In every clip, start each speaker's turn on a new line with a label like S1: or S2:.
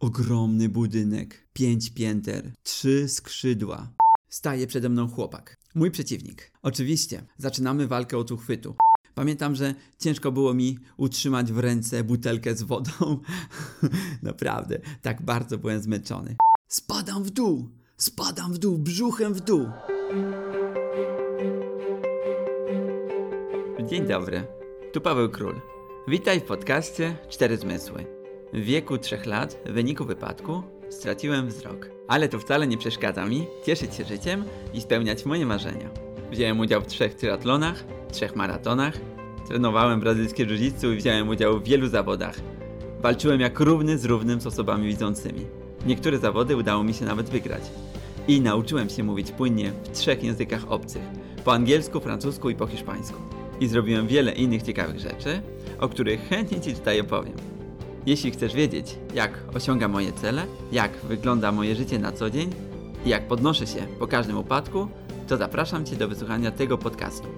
S1: Ogromny budynek, pięć pięter, trzy skrzydła. Staje przede mną chłopak. Mój przeciwnik. Oczywiście, zaczynamy walkę od uchwytu. Pamiętam, że ciężko było mi utrzymać w ręce butelkę z wodą. Naprawdę, tak bardzo byłem zmęczony. Spadam w dół! Spadam w dół, brzuchem w dół! Dzień dobry, tu Paweł Król. Witaj w podcaście Cztery Zmysły. W wieku trzech lat, w wyniku wypadku, straciłem wzrok. Ale to wcale nie przeszkadza mi cieszyć się życiem i spełniać moje marzenia. Wziąłem udział w trzech triatlonach, trzech maratonach, trenowałem brazylijskie jiu i wziąłem udział w wielu zawodach. Walczyłem jak równy z równym z osobami widzącymi. Niektóre zawody udało mi się nawet wygrać. I nauczyłem się mówić płynnie w trzech językach obcych. Po angielsku, francusku i po hiszpańsku. I zrobiłem wiele innych ciekawych rzeczy, o których chętnie Ci tutaj opowiem. Jeśli chcesz wiedzieć, jak osiągam moje cele, jak wygląda moje życie na co dzień i jak podnoszę się po każdym upadku, to zapraszam Cię do wysłuchania tego podcastu.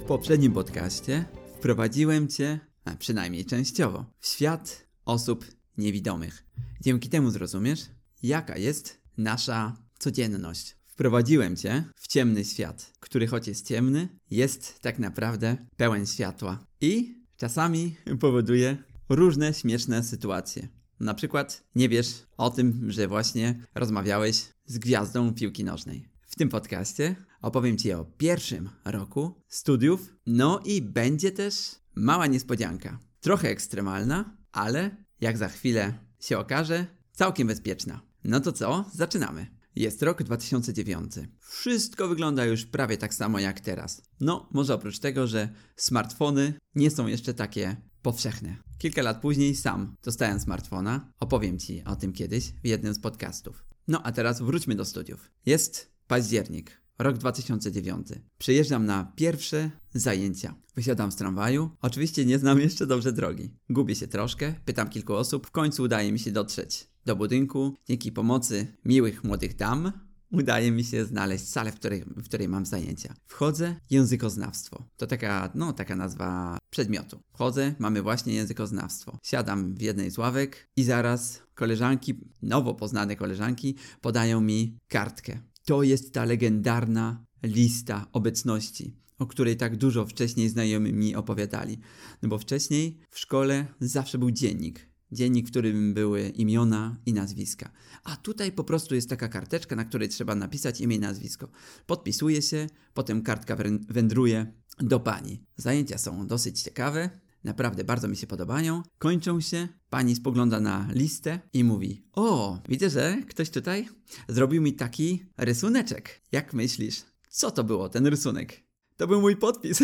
S1: W poprzednim podcaście wprowadziłem Cię, a przynajmniej częściowo, w świat osób niewidomych. Dzięki temu zrozumiesz, jaka jest nasza codzienność. Wprowadziłem Cię w ciemny świat, który choć jest ciemny, jest tak naprawdę pełen światła. I czasami powoduje różne śmieszne sytuacje. Na przykład nie wiesz o tym, że właśnie rozmawiałeś z gwiazdą piłki nożnej. W tym podcaście opowiem Ci o pierwszym roku studiów, no i będzie też mała niespodzianka. Trochę ekstremalna, ale jak za chwilę się okaże, całkiem bezpieczna. No to co? Zaczynamy. Jest rok 2009. Wszystko wygląda już prawie tak samo jak teraz. No, może oprócz tego, że smartfony nie są jeszcze takie powszechne. Kilka lat później sam dostałem smartfona. Opowiem Ci o tym kiedyś w jednym z podcastów. No a teraz wróćmy do studiów. Jest październik, rok 2009. Przyjeżdżam na pierwsze zajęcia. Wysiadam z tramwaju. Oczywiście nie znam jeszcze dobrze drogi. Gubię się troszkę, pytam kilku osób. W końcu udaje mi się dotrzeć do budynku. Dzięki pomocy miłych młodych dam udaje mi się znaleźć salę, w której, w której mam zajęcia. Wchodzę, językoznawstwo. To taka, no, taka nazwa przedmiotu. Wchodzę, mamy właśnie językoznawstwo. Siadam w jednej z ławek i zaraz koleżanki, nowo poznane koleżanki, podają mi kartkę. To jest ta legendarna lista obecności, o której tak dużo wcześniej znajomi mi opowiadali. No bo wcześniej w szkole zawsze był dziennik dziennik, w którym były imiona i nazwiska. A tutaj po prostu jest taka karteczka, na której trzeba napisać imię i nazwisko. Podpisuje się, potem kartka wędruje do pani. Zajęcia są dosyć ciekawe, naprawdę bardzo mi się podobają. Kończą się, pani spogląda na listę i mówi: O, widzę, że ktoś tutaj zrobił mi taki rysuneczek. Jak myślisz, co to było ten rysunek? To był mój podpis.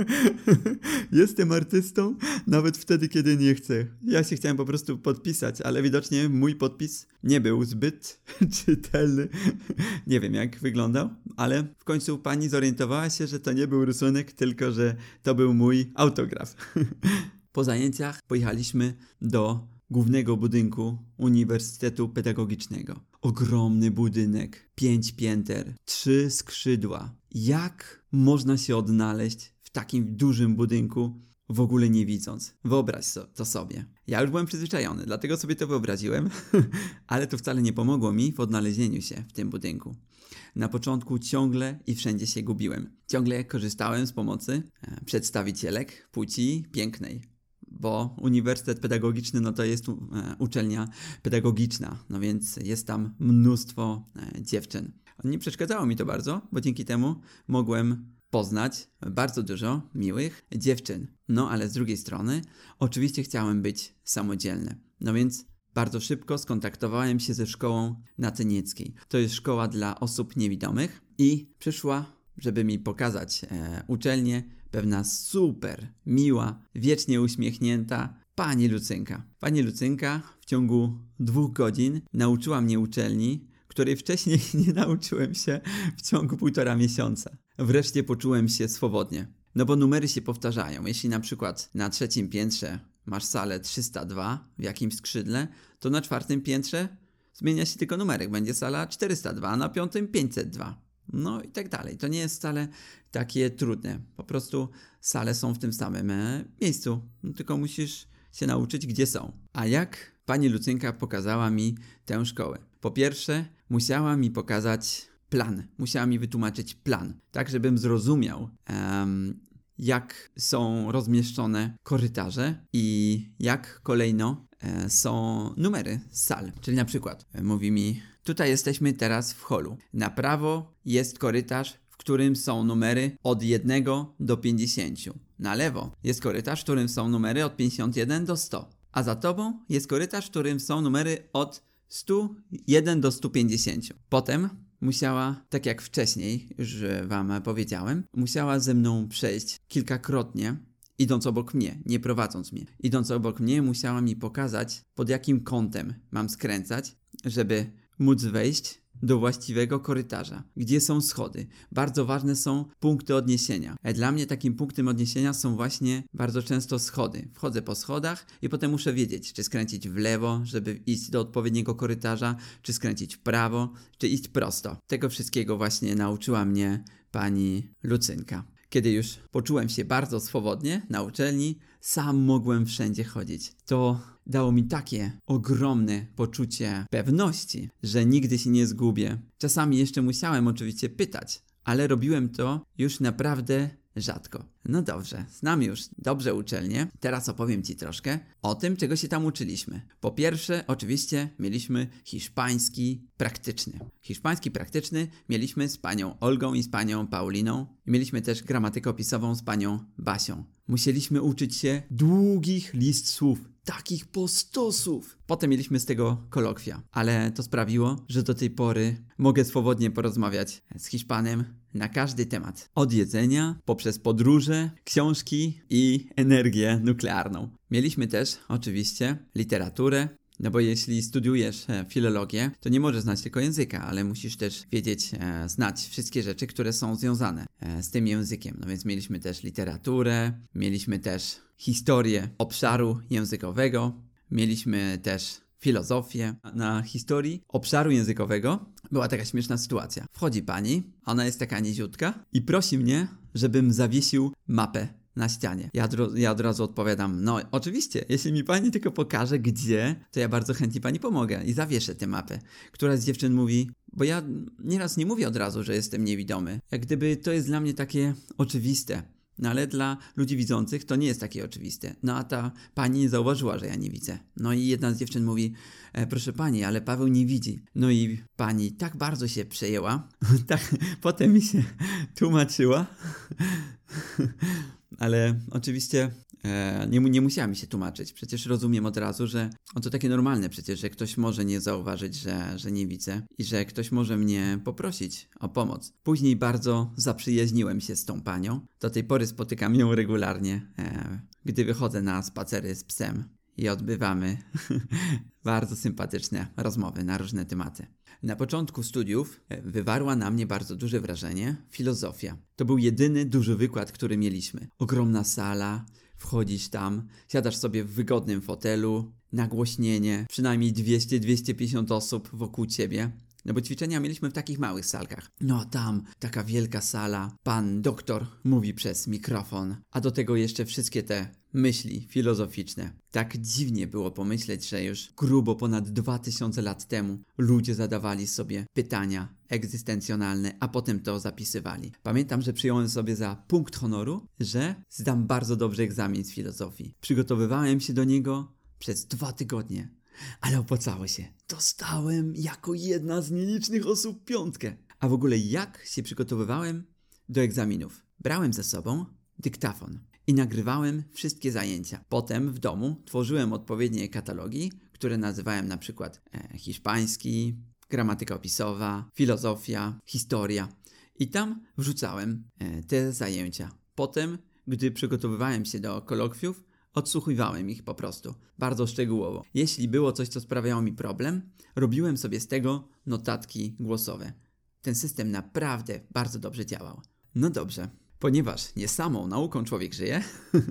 S1: Jestem artystą nawet wtedy, kiedy nie chcę. Ja się chciałem po prostu podpisać, ale widocznie mój podpis nie był zbyt czytelny. nie wiem, jak wyglądał, ale w końcu pani zorientowała się, że to nie był rysunek, tylko że to był mój autograf. po zajęciach pojechaliśmy do głównego budynku Uniwersytetu Pedagogicznego. Ogromny budynek, pięć pięter, trzy skrzydła. Jak można się odnaleźć w takim dużym budynku, w ogóle nie widząc? Wyobraź to sobie. Ja już byłem przyzwyczajony, dlatego sobie to wyobraziłem, ale to wcale nie pomogło mi w odnalezieniu się w tym budynku. Na początku ciągle i wszędzie się gubiłem. Ciągle korzystałem z pomocy e, przedstawicielek płci pięknej, bo Uniwersytet Pedagogiczny no to jest e, uczelnia pedagogiczna, no więc jest tam mnóstwo e, dziewczyn. Nie przeszkadzało mi to bardzo, bo dzięki temu mogłem poznać bardzo dużo miłych dziewczyn. No ale z drugiej strony, oczywiście chciałem być samodzielny. No więc bardzo szybko skontaktowałem się ze szkołą Natynieckiej. To jest szkoła dla osób niewidomych i przyszła, żeby mi pokazać e, uczelnię, pewna super miła, wiecznie uśmiechnięta pani Lucynka. Pani Lucynka w ciągu dwóch godzin nauczyła mnie uczelni, której wcześniej nie nauczyłem się w ciągu półtora miesiąca. Wreszcie poczułem się swobodnie. No bo numery się powtarzają. Jeśli na przykład na trzecim piętrze masz salę 302 w jakimś skrzydle, to na czwartym piętrze zmienia się tylko numerek. Będzie sala 402, a na piątym 502. No i tak dalej. To nie jest wcale takie trudne. Po prostu sale są w tym samym e, miejscu. No, tylko musisz się nauczyć, gdzie są. A jak pani Lucynka pokazała mi tę szkołę. Po pierwsze, musiała mi pokazać plan, musiała mi wytłumaczyć plan, tak żebym zrozumiał, um, jak są rozmieszczone korytarze i jak kolejno są numery sal. Czyli na przykład e, mówi mi, tutaj jesteśmy teraz w holu. Na prawo jest korytarz, w którym są numery od 1 do 50. Na lewo jest korytarz, w którym są numery od 51 do 100. A za tobą jest korytarz, w którym są numery od 101 do 150. Potem musiała, tak jak wcześniej już wam powiedziałem, musiała ze mną przejść kilkakrotnie, idąc obok mnie, nie prowadząc mnie. Idąc obok mnie, musiała mi pokazać, pod jakim kątem mam skręcać, żeby móc wejść do właściwego korytarza, gdzie są schody. Bardzo ważne są punkty odniesienia. E, dla mnie takim punktem odniesienia są właśnie bardzo często schody. Wchodzę po schodach i potem muszę wiedzieć, czy skręcić w lewo, żeby iść do odpowiedniego korytarza, czy skręcić w prawo, czy iść prosto. Tego wszystkiego właśnie nauczyła mnie pani Lucynka. Kiedy już poczułem się bardzo swobodnie na uczelni, sam mogłem wszędzie chodzić. To dało mi takie ogromne poczucie pewności, że nigdy się nie zgubię. Czasami jeszcze musiałem oczywiście pytać, ale robiłem to już naprawdę rzadko. No dobrze, znam już dobrze uczelnię. Teraz opowiem Ci troszkę o tym, czego się tam uczyliśmy. Po pierwsze, oczywiście mieliśmy hiszpański praktyczny. Hiszpański praktyczny mieliśmy z panią Olgą i z panią Pauliną. Mieliśmy też gramatykę opisową z panią Basią. Musieliśmy uczyć się długich list słów takich postosów. Potem mieliśmy z tego kolokwia, ale to sprawiło, że do tej pory mogę swobodnie porozmawiać z Hiszpanem na każdy temat. Od jedzenia, poprzez podróże, książki i energię nuklearną. Mieliśmy też oczywiście literaturę, no bo jeśli studiujesz e, filologię, to nie możesz znać tylko języka, ale musisz też wiedzieć, e, znać wszystkie rzeczy, które są związane e, z tym językiem. No więc mieliśmy też literaturę, mieliśmy też historię obszaru językowego, mieliśmy też filozofię. Na historii obszaru językowego była taka śmieszna sytuacja. Wchodzi pani, ona jest taka niziutka i prosi mnie, żebym zawiesił mapę na ścianie. Ja, ja od razu odpowiadam, no oczywiście, jeśli mi pani tylko pokaże gdzie, to ja bardzo chętnie pani pomogę i zawieszę tę mapę. Któraś z dziewczyn mówi, bo ja nieraz nie mówię od razu, że jestem niewidomy. Jak gdyby to jest dla mnie takie oczywiste. No ale dla ludzi widzących to nie jest takie oczywiste. No a ta pani nie zauważyła, że ja nie widzę. No i jedna z dziewczyn mówi, e, proszę pani, ale Paweł nie widzi. No i pani tak bardzo się przejęła, tak potem mi się tłumaczyła, ale oczywiście nie, nie musiała mi się tłumaczyć. Przecież rozumiem od razu, że o to takie normalne przecież, że ktoś może nie zauważyć, że, że nie widzę i że ktoś może mnie poprosić o pomoc. Później bardzo zaprzyjaźniłem się z tą panią. Do tej pory spotykam ją regularnie, e, gdy wychodzę na spacery z psem i odbywamy bardzo sympatyczne rozmowy na różne tematy. Na początku studiów e, wywarła na mnie bardzo duże wrażenie filozofia. To był jedyny duży wykład, który mieliśmy. Ogromna sala, wchodzisz tam, siadasz sobie w wygodnym fotelu, nagłośnienie, przynajmniej 200-250 osób wokół ciebie. No bo ćwiczenia mieliśmy w takich małych salkach. No tam taka wielka sala, pan doktor mówi przez mikrofon, a do tego jeszcze wszystkie te myśli filozoficzne. Tak dziwnie było pomyśleć, że już grubo ponad 2000 lat temu ludzie zadawali sobie pytania egzystencjonalne, a potem to zapisywali. Pamiętam, że przyjąłem sobie za punkt honoru, że zdam bardzo dobrze egzamin z filozofii. Przygotowywałem się do niego przez dwa tygodnie. Ale opłacało się. Dostałem jako jedna z nielicznych osób piątkę. A w ogóle jak się przygotowywałem do egzaminów? Brałem ze sobą dyktafon i nagrywałem wszystkie zajęcia. Potem w domu tworzyłem odpowiednie katalogi, które nazywałem na przykład e, hiszpański, gramatyka opisowa, filozofia, historia. I tam wrzucałem e, te zajęcia. Potem, gdy przygotowywałem się do kolokwiów, odsłuchiwałem ich po prostu, bardzo szczegółowo. Jeśli było coś, co sprawiało mi problem, robiłem sobie z tego notatki głosowe. Ten system naprawdę bardzo dobrze działał. No dobrze, Ponieważ nie samą nauką człowiek żyje,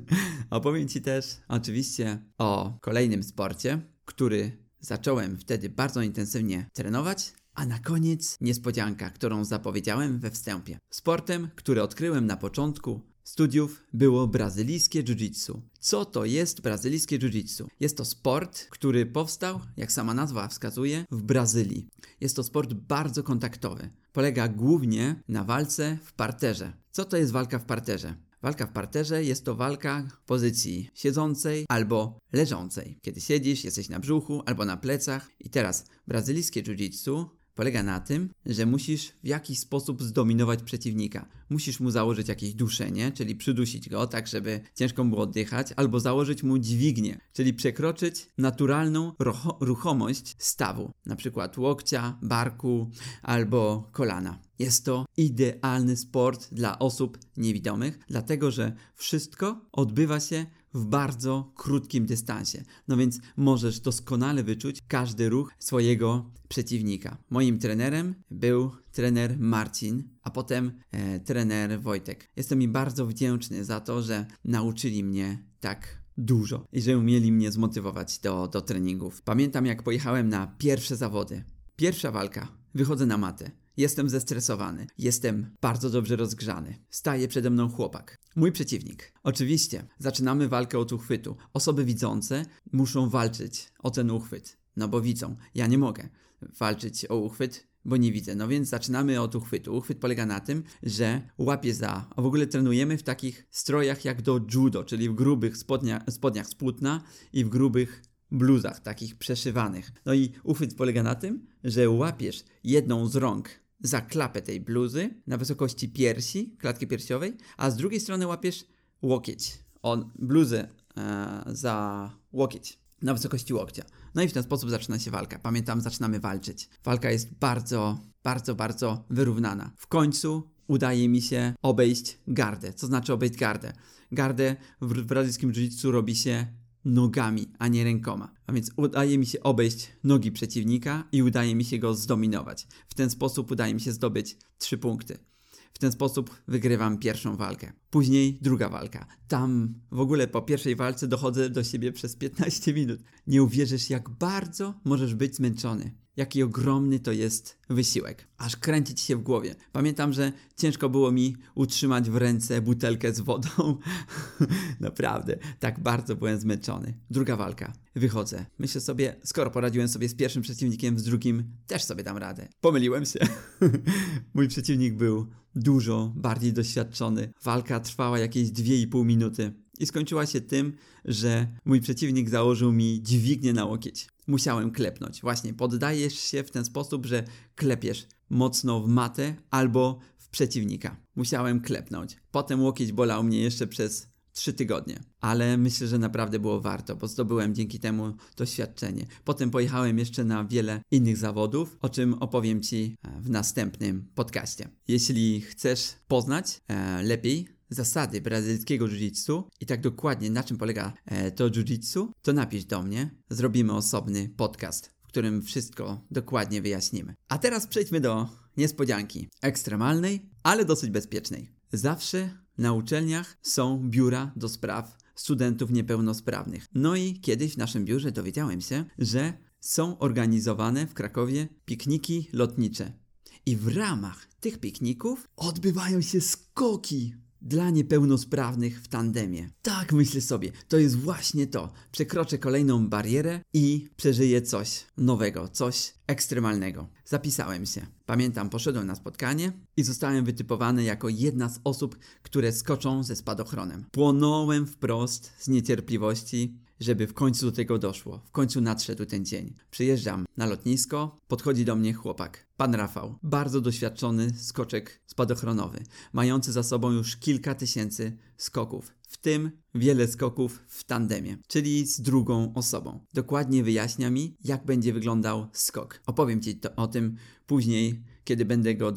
S1: opowiem Ci też oczywiście o kolejnym sporcie, który zacząłem wtedy bardzo intensywnie trenować, a na koniec niespodzianka, którą zapowiedziałem we wstępie. Sportem, który odkryłem na początku studiów było brazylijskie jiu-jitsu. Co to jest brazylijskie jiu-jitsu? Jest to sport, który powstał, jak sama nazwa wskazuje, w Brazylii. Jest to sport bardzo kontaktowy. Polega głównie na walce w parterze. Co to jest walka w parterze? Walka w parterze jest to walka w pozycji siedzącej albo leżącej. Kiedy siedzisz, jesteś na brzuchu albo na plecach. I teraz brazylijskie jiu-jitsu polega na tym, że musisz w jakiś sposób zdominować przeciwnika. Musisz mu założyć jakieś duszenie, czyli przydusić go tak, żeby ciężko było oddychać, albo założyć mu dźwignię, czyli przekroczyć naturalną ruchomość stawu, na przykład łokcia, barku albo kolana. Jest to idealny sport dla osób niewidomych, dlatego że wszystko odbywa się w bardzo krótkim dystansie. No więc możesz doskonale wyczuć każdy ruch swojego przeciwnika. Moim trenerem był trener Marcin, a potem e, trener Wojtek. Jestem im bardzo wdzięczny za to, że nauczyli mnie tak dużo i że umieli mnie zmotywować do, do treningów. Pamiętam jak pojechałem na pierwsze zawody. Pierwsza walka. Wychodzę na matę. Jestem zestresowany. Jestem bardzo dobrze rozgrzany. Staje przede mną chłopak. Mój przeciwnik. Oczywiście, zaczynamy walkę od uchwytu. Osoby widzące muszą walczyć o ten uchwyt. No bo widzą. Ja nie mogę walczyć o uchwyt, bo nie widzę. No więc zaczynamy od uchwytu. Uchwyt polega na tym, że łapię za, a w ogóle trenujemy w takich strojach jak do judo, czyli w grubych spodnia, spodniach z płótna i w grubych bluzach, takich przeszywanych. No i uchwyt polega na tym, że łapiesz jedną z rąk za klapę tej bluzy na wysokości piersi, klatki piersiowej, a z drugiej strony łapiesz łokieć, on, bluzę e, za łokieć na wysokości łokcia. No i w ten sposób zaczyna się walka. Pamiętam, zaczynamy walczyć. Walka jest bardzo, bardzo, bardzo wyrównana. W końcu udaje mi się obejść gardę. Co znaczy obejść gardę? Gardę w brazylijskim jiu robi się nogami, a nie rękoma. A więc udaje mi się obejść nogi przeciwnika i udaje mi się go zdominować. W ten sposób udaje mi się zdobyć trzy punkty. W ten sposób wygrywam pierwszą walkę. Później druga walka. Tam w ogóle po pierwszej walce dochodzę do siebie przez 15 minut. Nie uwierzysz, jak bardzo możesz być zmęczony. Jaki ogromny to jest wysiłek. Aż kręcić się w głowie. Pamiętam, że ciężko było mi utrzymać w ręce butelkę z wodą. Naprawdę, tak bardzo byłem zmęczony. Druga walka. Wychodzę. Myślę sobie, skoro poradziłem sobie z pierwszym przeciwnikiem, z drugim też sobie dam radę. Pomyliłem się. Mój przeciwnik był dużo bardziej doświadczony. Walka trwała jakieś 2,5 minuty i skończyła się tym, że mój przeciwnik założył mi dźwignię na łokieć. Musiałem klepnąć. Właśnie poddajesz się w ten sposób, że klepiesz mocno w matę albo w przeciwnika. Musiałem klepnąć. Potem łokieć bolał mnie jeszcze przez trzy tygodnie. Ale myślę, że naprawdę było warto, bo zdobyłem dzięki temu doświadczenie. Potem pojechałem jeszcze na wiele innych zawodów, o czym opowiem Ci w następnym podcaście. Jeśli chcesz poznać e, lepiej zasady brazylijskiego jiu-jitsu i tak dokładnie na czym polega e, to jiu-jitsu, to napisz do mnie, zrobimy osobny podcast, w którym wszystko dokładnie wyjaśnimy. A teraz przejdźmy do niespodzianki. Ekstremalnej, ale dosyć bezpiecznej. Zawsze na uczelniach są biura do spraw studentów niepełnosprawnych. No i kiedyś w naszym biurze dowiedziałem się, że są organizowane w Krakowie pikniki lotnicze. I w ramach tych pikników odbywają się skoki dla niepełnosprawnych w tandemie. Tak myślę sobie, to jest właśnie to. Przekroczę kolejną barierę i przeżyję coś nowego, coś ekstremalnego. Zapisałem się. Pamiętam, poszedłem na spotkanie i zostałem wytypowany jako jedna z osób, które skoczą ze spadochronem. Płonąłem wprost z niecierpliwości żeby w końcu do tego doszło. W końcu nadszedł ten dzień. Przyjeżdżam na lotnisko, podchodzi do mnie chłopak. Pan Rafał, bardzo doświadczony skoczek spadochronowy, mający za sobą już kilka tysięcy skoków, w tym wiele skoków w tandemie, czyli z drugą osobą. Dokładnie wyjaśnia mi, jak będzie wyglądał skok. Opowiem Ci to, o tym później, kiedy będę go,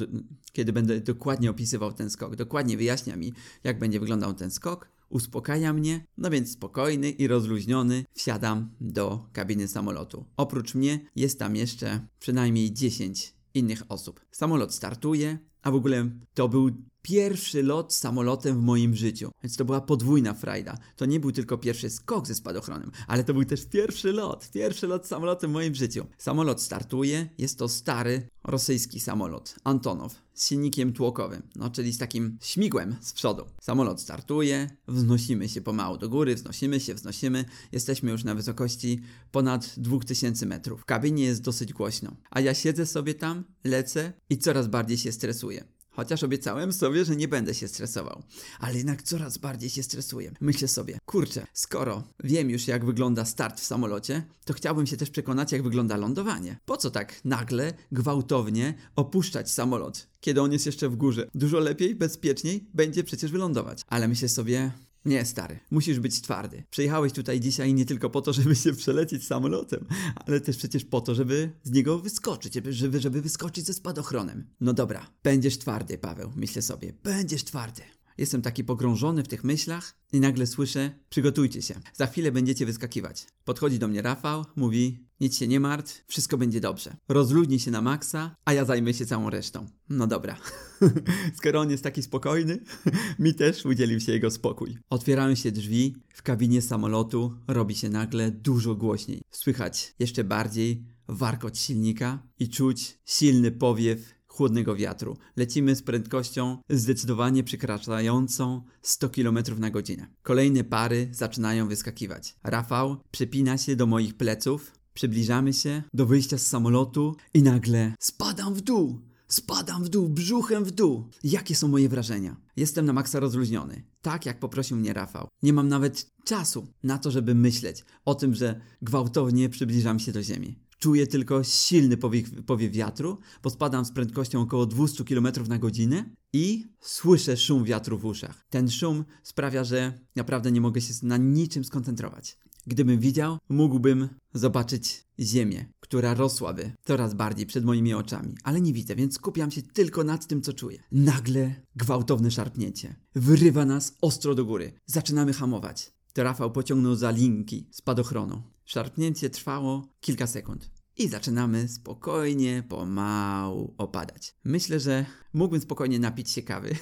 S1: kiedy będę dokładnie opisywał ten skok. Dokładnie wyjaśnia mi, jak będzie wyglądał ten skok, uspokaja mnie, no więc spokojny i rozluźniony wsiadam do kabiny samolotu. Oprócz mnie jest tam jeszcze przynajmniej 10 innych osób. Samolot startuje, a w ogóle to był pierwszy lot samolotem w moim życiu. Więc to była podwójna frajda. To nie był tylko pierwszy skok ze spadochronem, ale to był też pierwszy lot. Pierwszy lot samolotem w moim życiu. Samolot startuje, jest to stary rosyjski samolot Antonow z silnikiem tłokowym, no czyli z takim śmigłem z przodu. Samolot startuje, wznosimy się pomału do góry, wznosimy się, wznosimy. Jesteśmy już na wysokości ponad 2000 metrów. W kabinie jest dosyć głośno, a ja siedzę sobie tam, lecę i coraz bardziej się stresuję. Chociaż obiecałem sobie, że nie będę się stresował. Ale jednak coraz bardziej się stresuję. Myślę sobie, kurczę, skoro wiem już jak wygląda start w samolocie, to chciałbym się też przekonać jak wygląda lądowanie. Po co tak nagle, gwałtownie opuszczać samolot, kiedy on jest jeszcze w górze? Dużo lepiej, bezpieczniej będzie przecież wylądować. Ale myślę sobie, nie, stary, musisz być twardy. Przyjechałeś tutaj dzisiaj nie tylko po to, żeby się przelecieć samolotem, ale też przecież po to, żeby z niego wyskoczyć, żeby, żeby wyskoczyć ze spadochronem. No dobra, będziesz twardy, Paweł, myślę sobie, będziesz twardy. Jestem taki pogrążony w tych myślach i nagle słyszę: przygotujcie się, za chwilę będziecie wyskakiwać. Podchodzi do mnie Rafał, mówi: nic się nie martw, wszystko będzie dobrze. Rozluźnij się na maksa, a ja zajmę się całą resztą. No dobra. Skoro on jest taki spokojny, mi też udzielił się jego spokój. Otwierają się drzwi, w kabinie samolotu robi się nagle dużo głośniej. Słychać jeszcze bardziej warkot silnika i czuć silny powiew chłodnego wiatru. Lecimy z prędkością zdecydowanie przekraczającą 100 km na godzinę. Kolejne pary zaczynają wyskakiwać. Rafał przypina się do moich pleców, przybliżamy się do wyjścia z samolotu i nagle spadam w dół. Spadam w dół, brzuchem w dół. Jakie są moje wrażenia? Jestem na maksa rozluźniony. Tak jak poprosił mnie Rafał. Nie mam nawet czasu na to, żeby myśleć o tym, że gwałtownie przybliżam się do ziemi. Czuję tylko silny powiew, powiew wiatru, bo spadam z prędkością około 200 km na godzinę i słyszę szum wiatru w uszach. Ten szum sprawia, że naprawdę nie mogę się na niczym skoncentrować. Gdybym widział, mógłbym zobaczyć ziemię, która rosłaby coraz bardziej przed moimi oczami, ale nie widzę, więc skupiam się tylko nad tym, co czuję. Nagle gwałtowne szarpnięcie wyrywa nas ostro do góry. Zaczynamy hamować. To Rafał pociągnął za linki spadochronu. Szarpnięcie trwało kilka sekund. I zaczynamy spokojnie, pomału opadać. Myślę, że mógłbym spokojnie napić się kawy,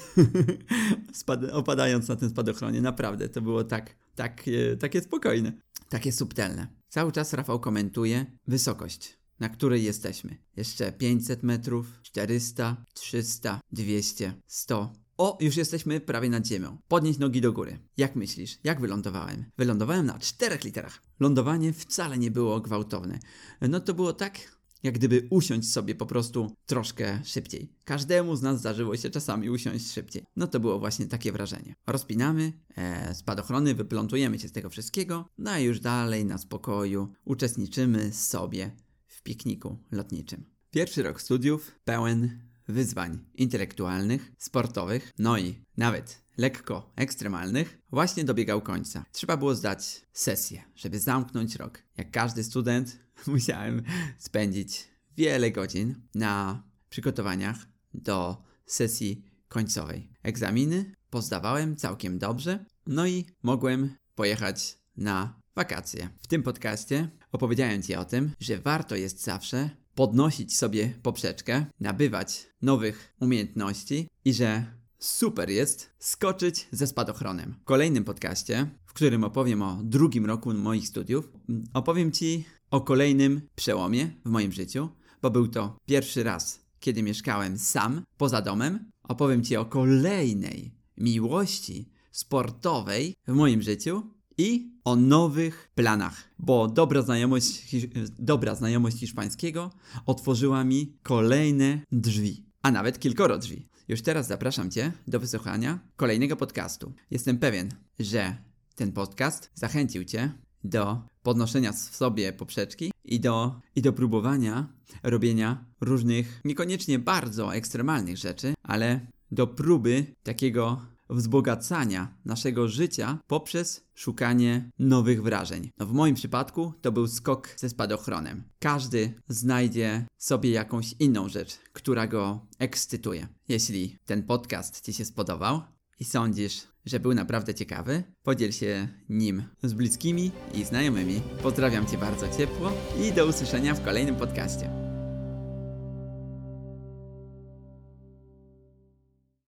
S1: opadając na tym spadochronie. Naprawdę, to było tak, tak, takie spokojne, takie subtelne. Cały czas Rafał komentuje wysokość, na której jesteśmy. Jeszcze 500 metrów, 400, 300, 200, 100, o, już jesteśmy prawie nad ziemią. Podnieś nogi do góry. Jak myślisz, jak wylądowałem? Wylądowałem na czterech literach. Lądowanie wcale nie było gwałtowne. No to było tak, jak gdyby usiąść sobie po prostu troszkę szybciej. Każdemu z nas zdarzyło się czasami usiąść szybciej. No to było właśnie takie wrażenie. Rozpinamy e, spadochrony, wyplątujemy się z tego wszystkiego, no a już dalej na spokoju uczestniczymy sobie w pikniku lotniczym. Pierwszy rok studiów pełen wyzwań intelektualnych, sportowych, no i nawet lekko ekstremalnych, właśnie dobiegał końca. Trzeba było zdać sesję, żeby zamknąć rok. Jak każdy student, musiałem spędzić wiele godzin na przygotowaniach do sesji końcowej. Egzaminy pozdawałem całkiem dobrze, no i mogłem pojechać na wakacje. W tym podcaście opowiedziałem Ci o tym, że warto jest zawsze podnosić sobie poprzeczkę, nabywać nowych umiejętności i że super jest skoczyć ze spadochronem. W kolejnym podcaście, w którym opowiem o drugim roku moich studiów, opowiem Ci o kolejnym przełomie w moim życiu, bo był to pierwszy raz, kiedy mieszkałem sam, poza domem. Opowiem Ci o kolejnej miłości sportowej w moim życiu i o nowych planach, bo dobra znajomość, dobra znajomość hiszpańskiego otworzyła mi kolejne drzwi, a nawet kilkoro drzwi. Już teraz zapraszam Cię do wysłuchania kolejnego podcastu. Jestem pewien, że ten podcast zachęcił Cię do podnoszenia w sobie poprzeczki i do, i do próbowania robienia różnych, niekoniecznie bardzo ekstremalnych rzeczy, ale do próby takiego wzbogacania naszego życia poprzez szukanie nowych wrażeń. No w moim przypadku to był skok ze spadochronem. Każdy znajdzie sobie jakąś inną rzecz, która go ekscytuje. Jeśli ten podcast Ci się spodobał i sądzisz, że był naprawdę ciekawy, podziel się nim z bliskimi i znajomymi. Pozdrawiam Cię bardzo ciepło i do usłyszenia w kolejnym podcaście.